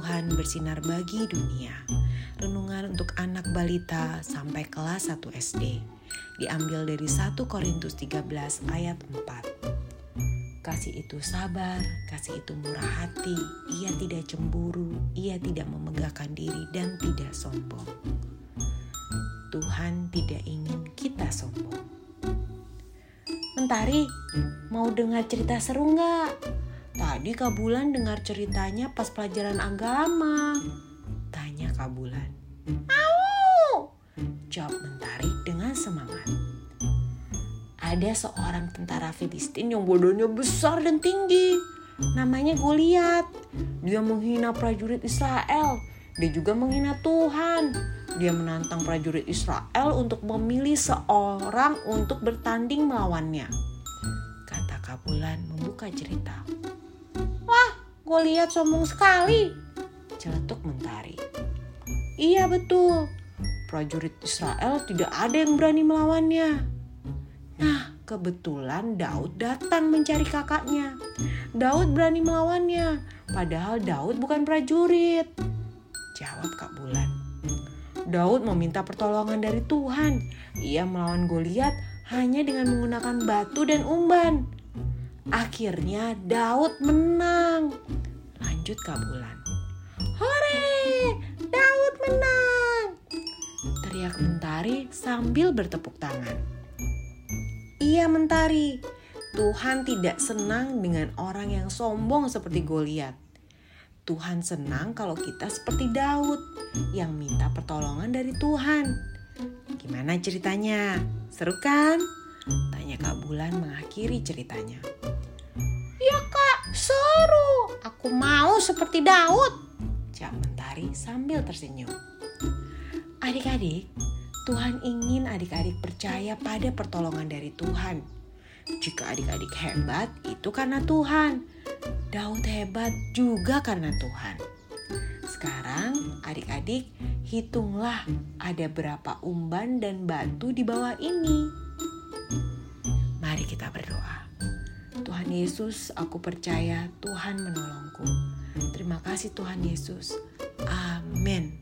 bersinar bagi dunia. Renungan untuk anak balita sampai kelas 1 SD. Diambil dari 1 Korintus 13 ayat 4. Kasih itu sabar, kasih itu murah hati, ia tidak cemburu, ia tidak memegahkan diri dan tidak sombong. Tuhan tidak ingin kita sombong. Mentari, mau dengar cerita seru nggak? Tadi Kak Bulan dengar ceritanya pas pelajaran agama. Tanya Kak Bulan. Mau! Jawab Mentari dengan semangat. Ada seorang tentara Filistin yang bodohnya besar dan tinggi. Namanya Goliat. Dia menghina prajurit Israel. Dia juga menghina Tuhan. Dia menantang prajurit Israel untuk memilih seorang untuk bertanding melawannya. Kata Kabulan membuka cerita. Gue lihat sombong sekali. Celetuk mentari. Iya betul. Prajurit Israel tidak ada yang berani melawannya. Nah, kebetulan Daud datang mencari kakaknya. Daud berani melawannya, padahal Daud bukan prajurit. Jawab Kak Bulan. Daud meminta pertolongan dari Tuhan. Ia melawan Goliat hanya dengan menggunakan batu dan umban. Akhirnya Daud menang lanjut Kabulan. Hore! Daud menang! Teriak Mentari sambil bertepuk tangan. Iya Mentari, Tuhan tidak senang dengan orang yang sombong seperti Goliat. Tuhan senang kalau kita seperti Daud yang minta pertolongan dari Tuhan. Gimana ceritanya? Seru kan? Bulan mengakhiri ceritanya. Ya kak, seru. Aku mau seperti Daud. Cak Mentari sambil tersenyum. Adik-adik, Tuhan ingin adik-adik percaya pada pertolongan dari Tuhan. Jika adik-adik hebat, itu karena Tuhan. Daud hebat juga karena Tuhan. Sekarang adik-adik hitunglah ada berapa umban dan batu di bawah ini. Mari kita berdoa. Tuhan Yesus, aku percaya Tuhan menolongku. Terima kasih Tuhan Yesus. Amin.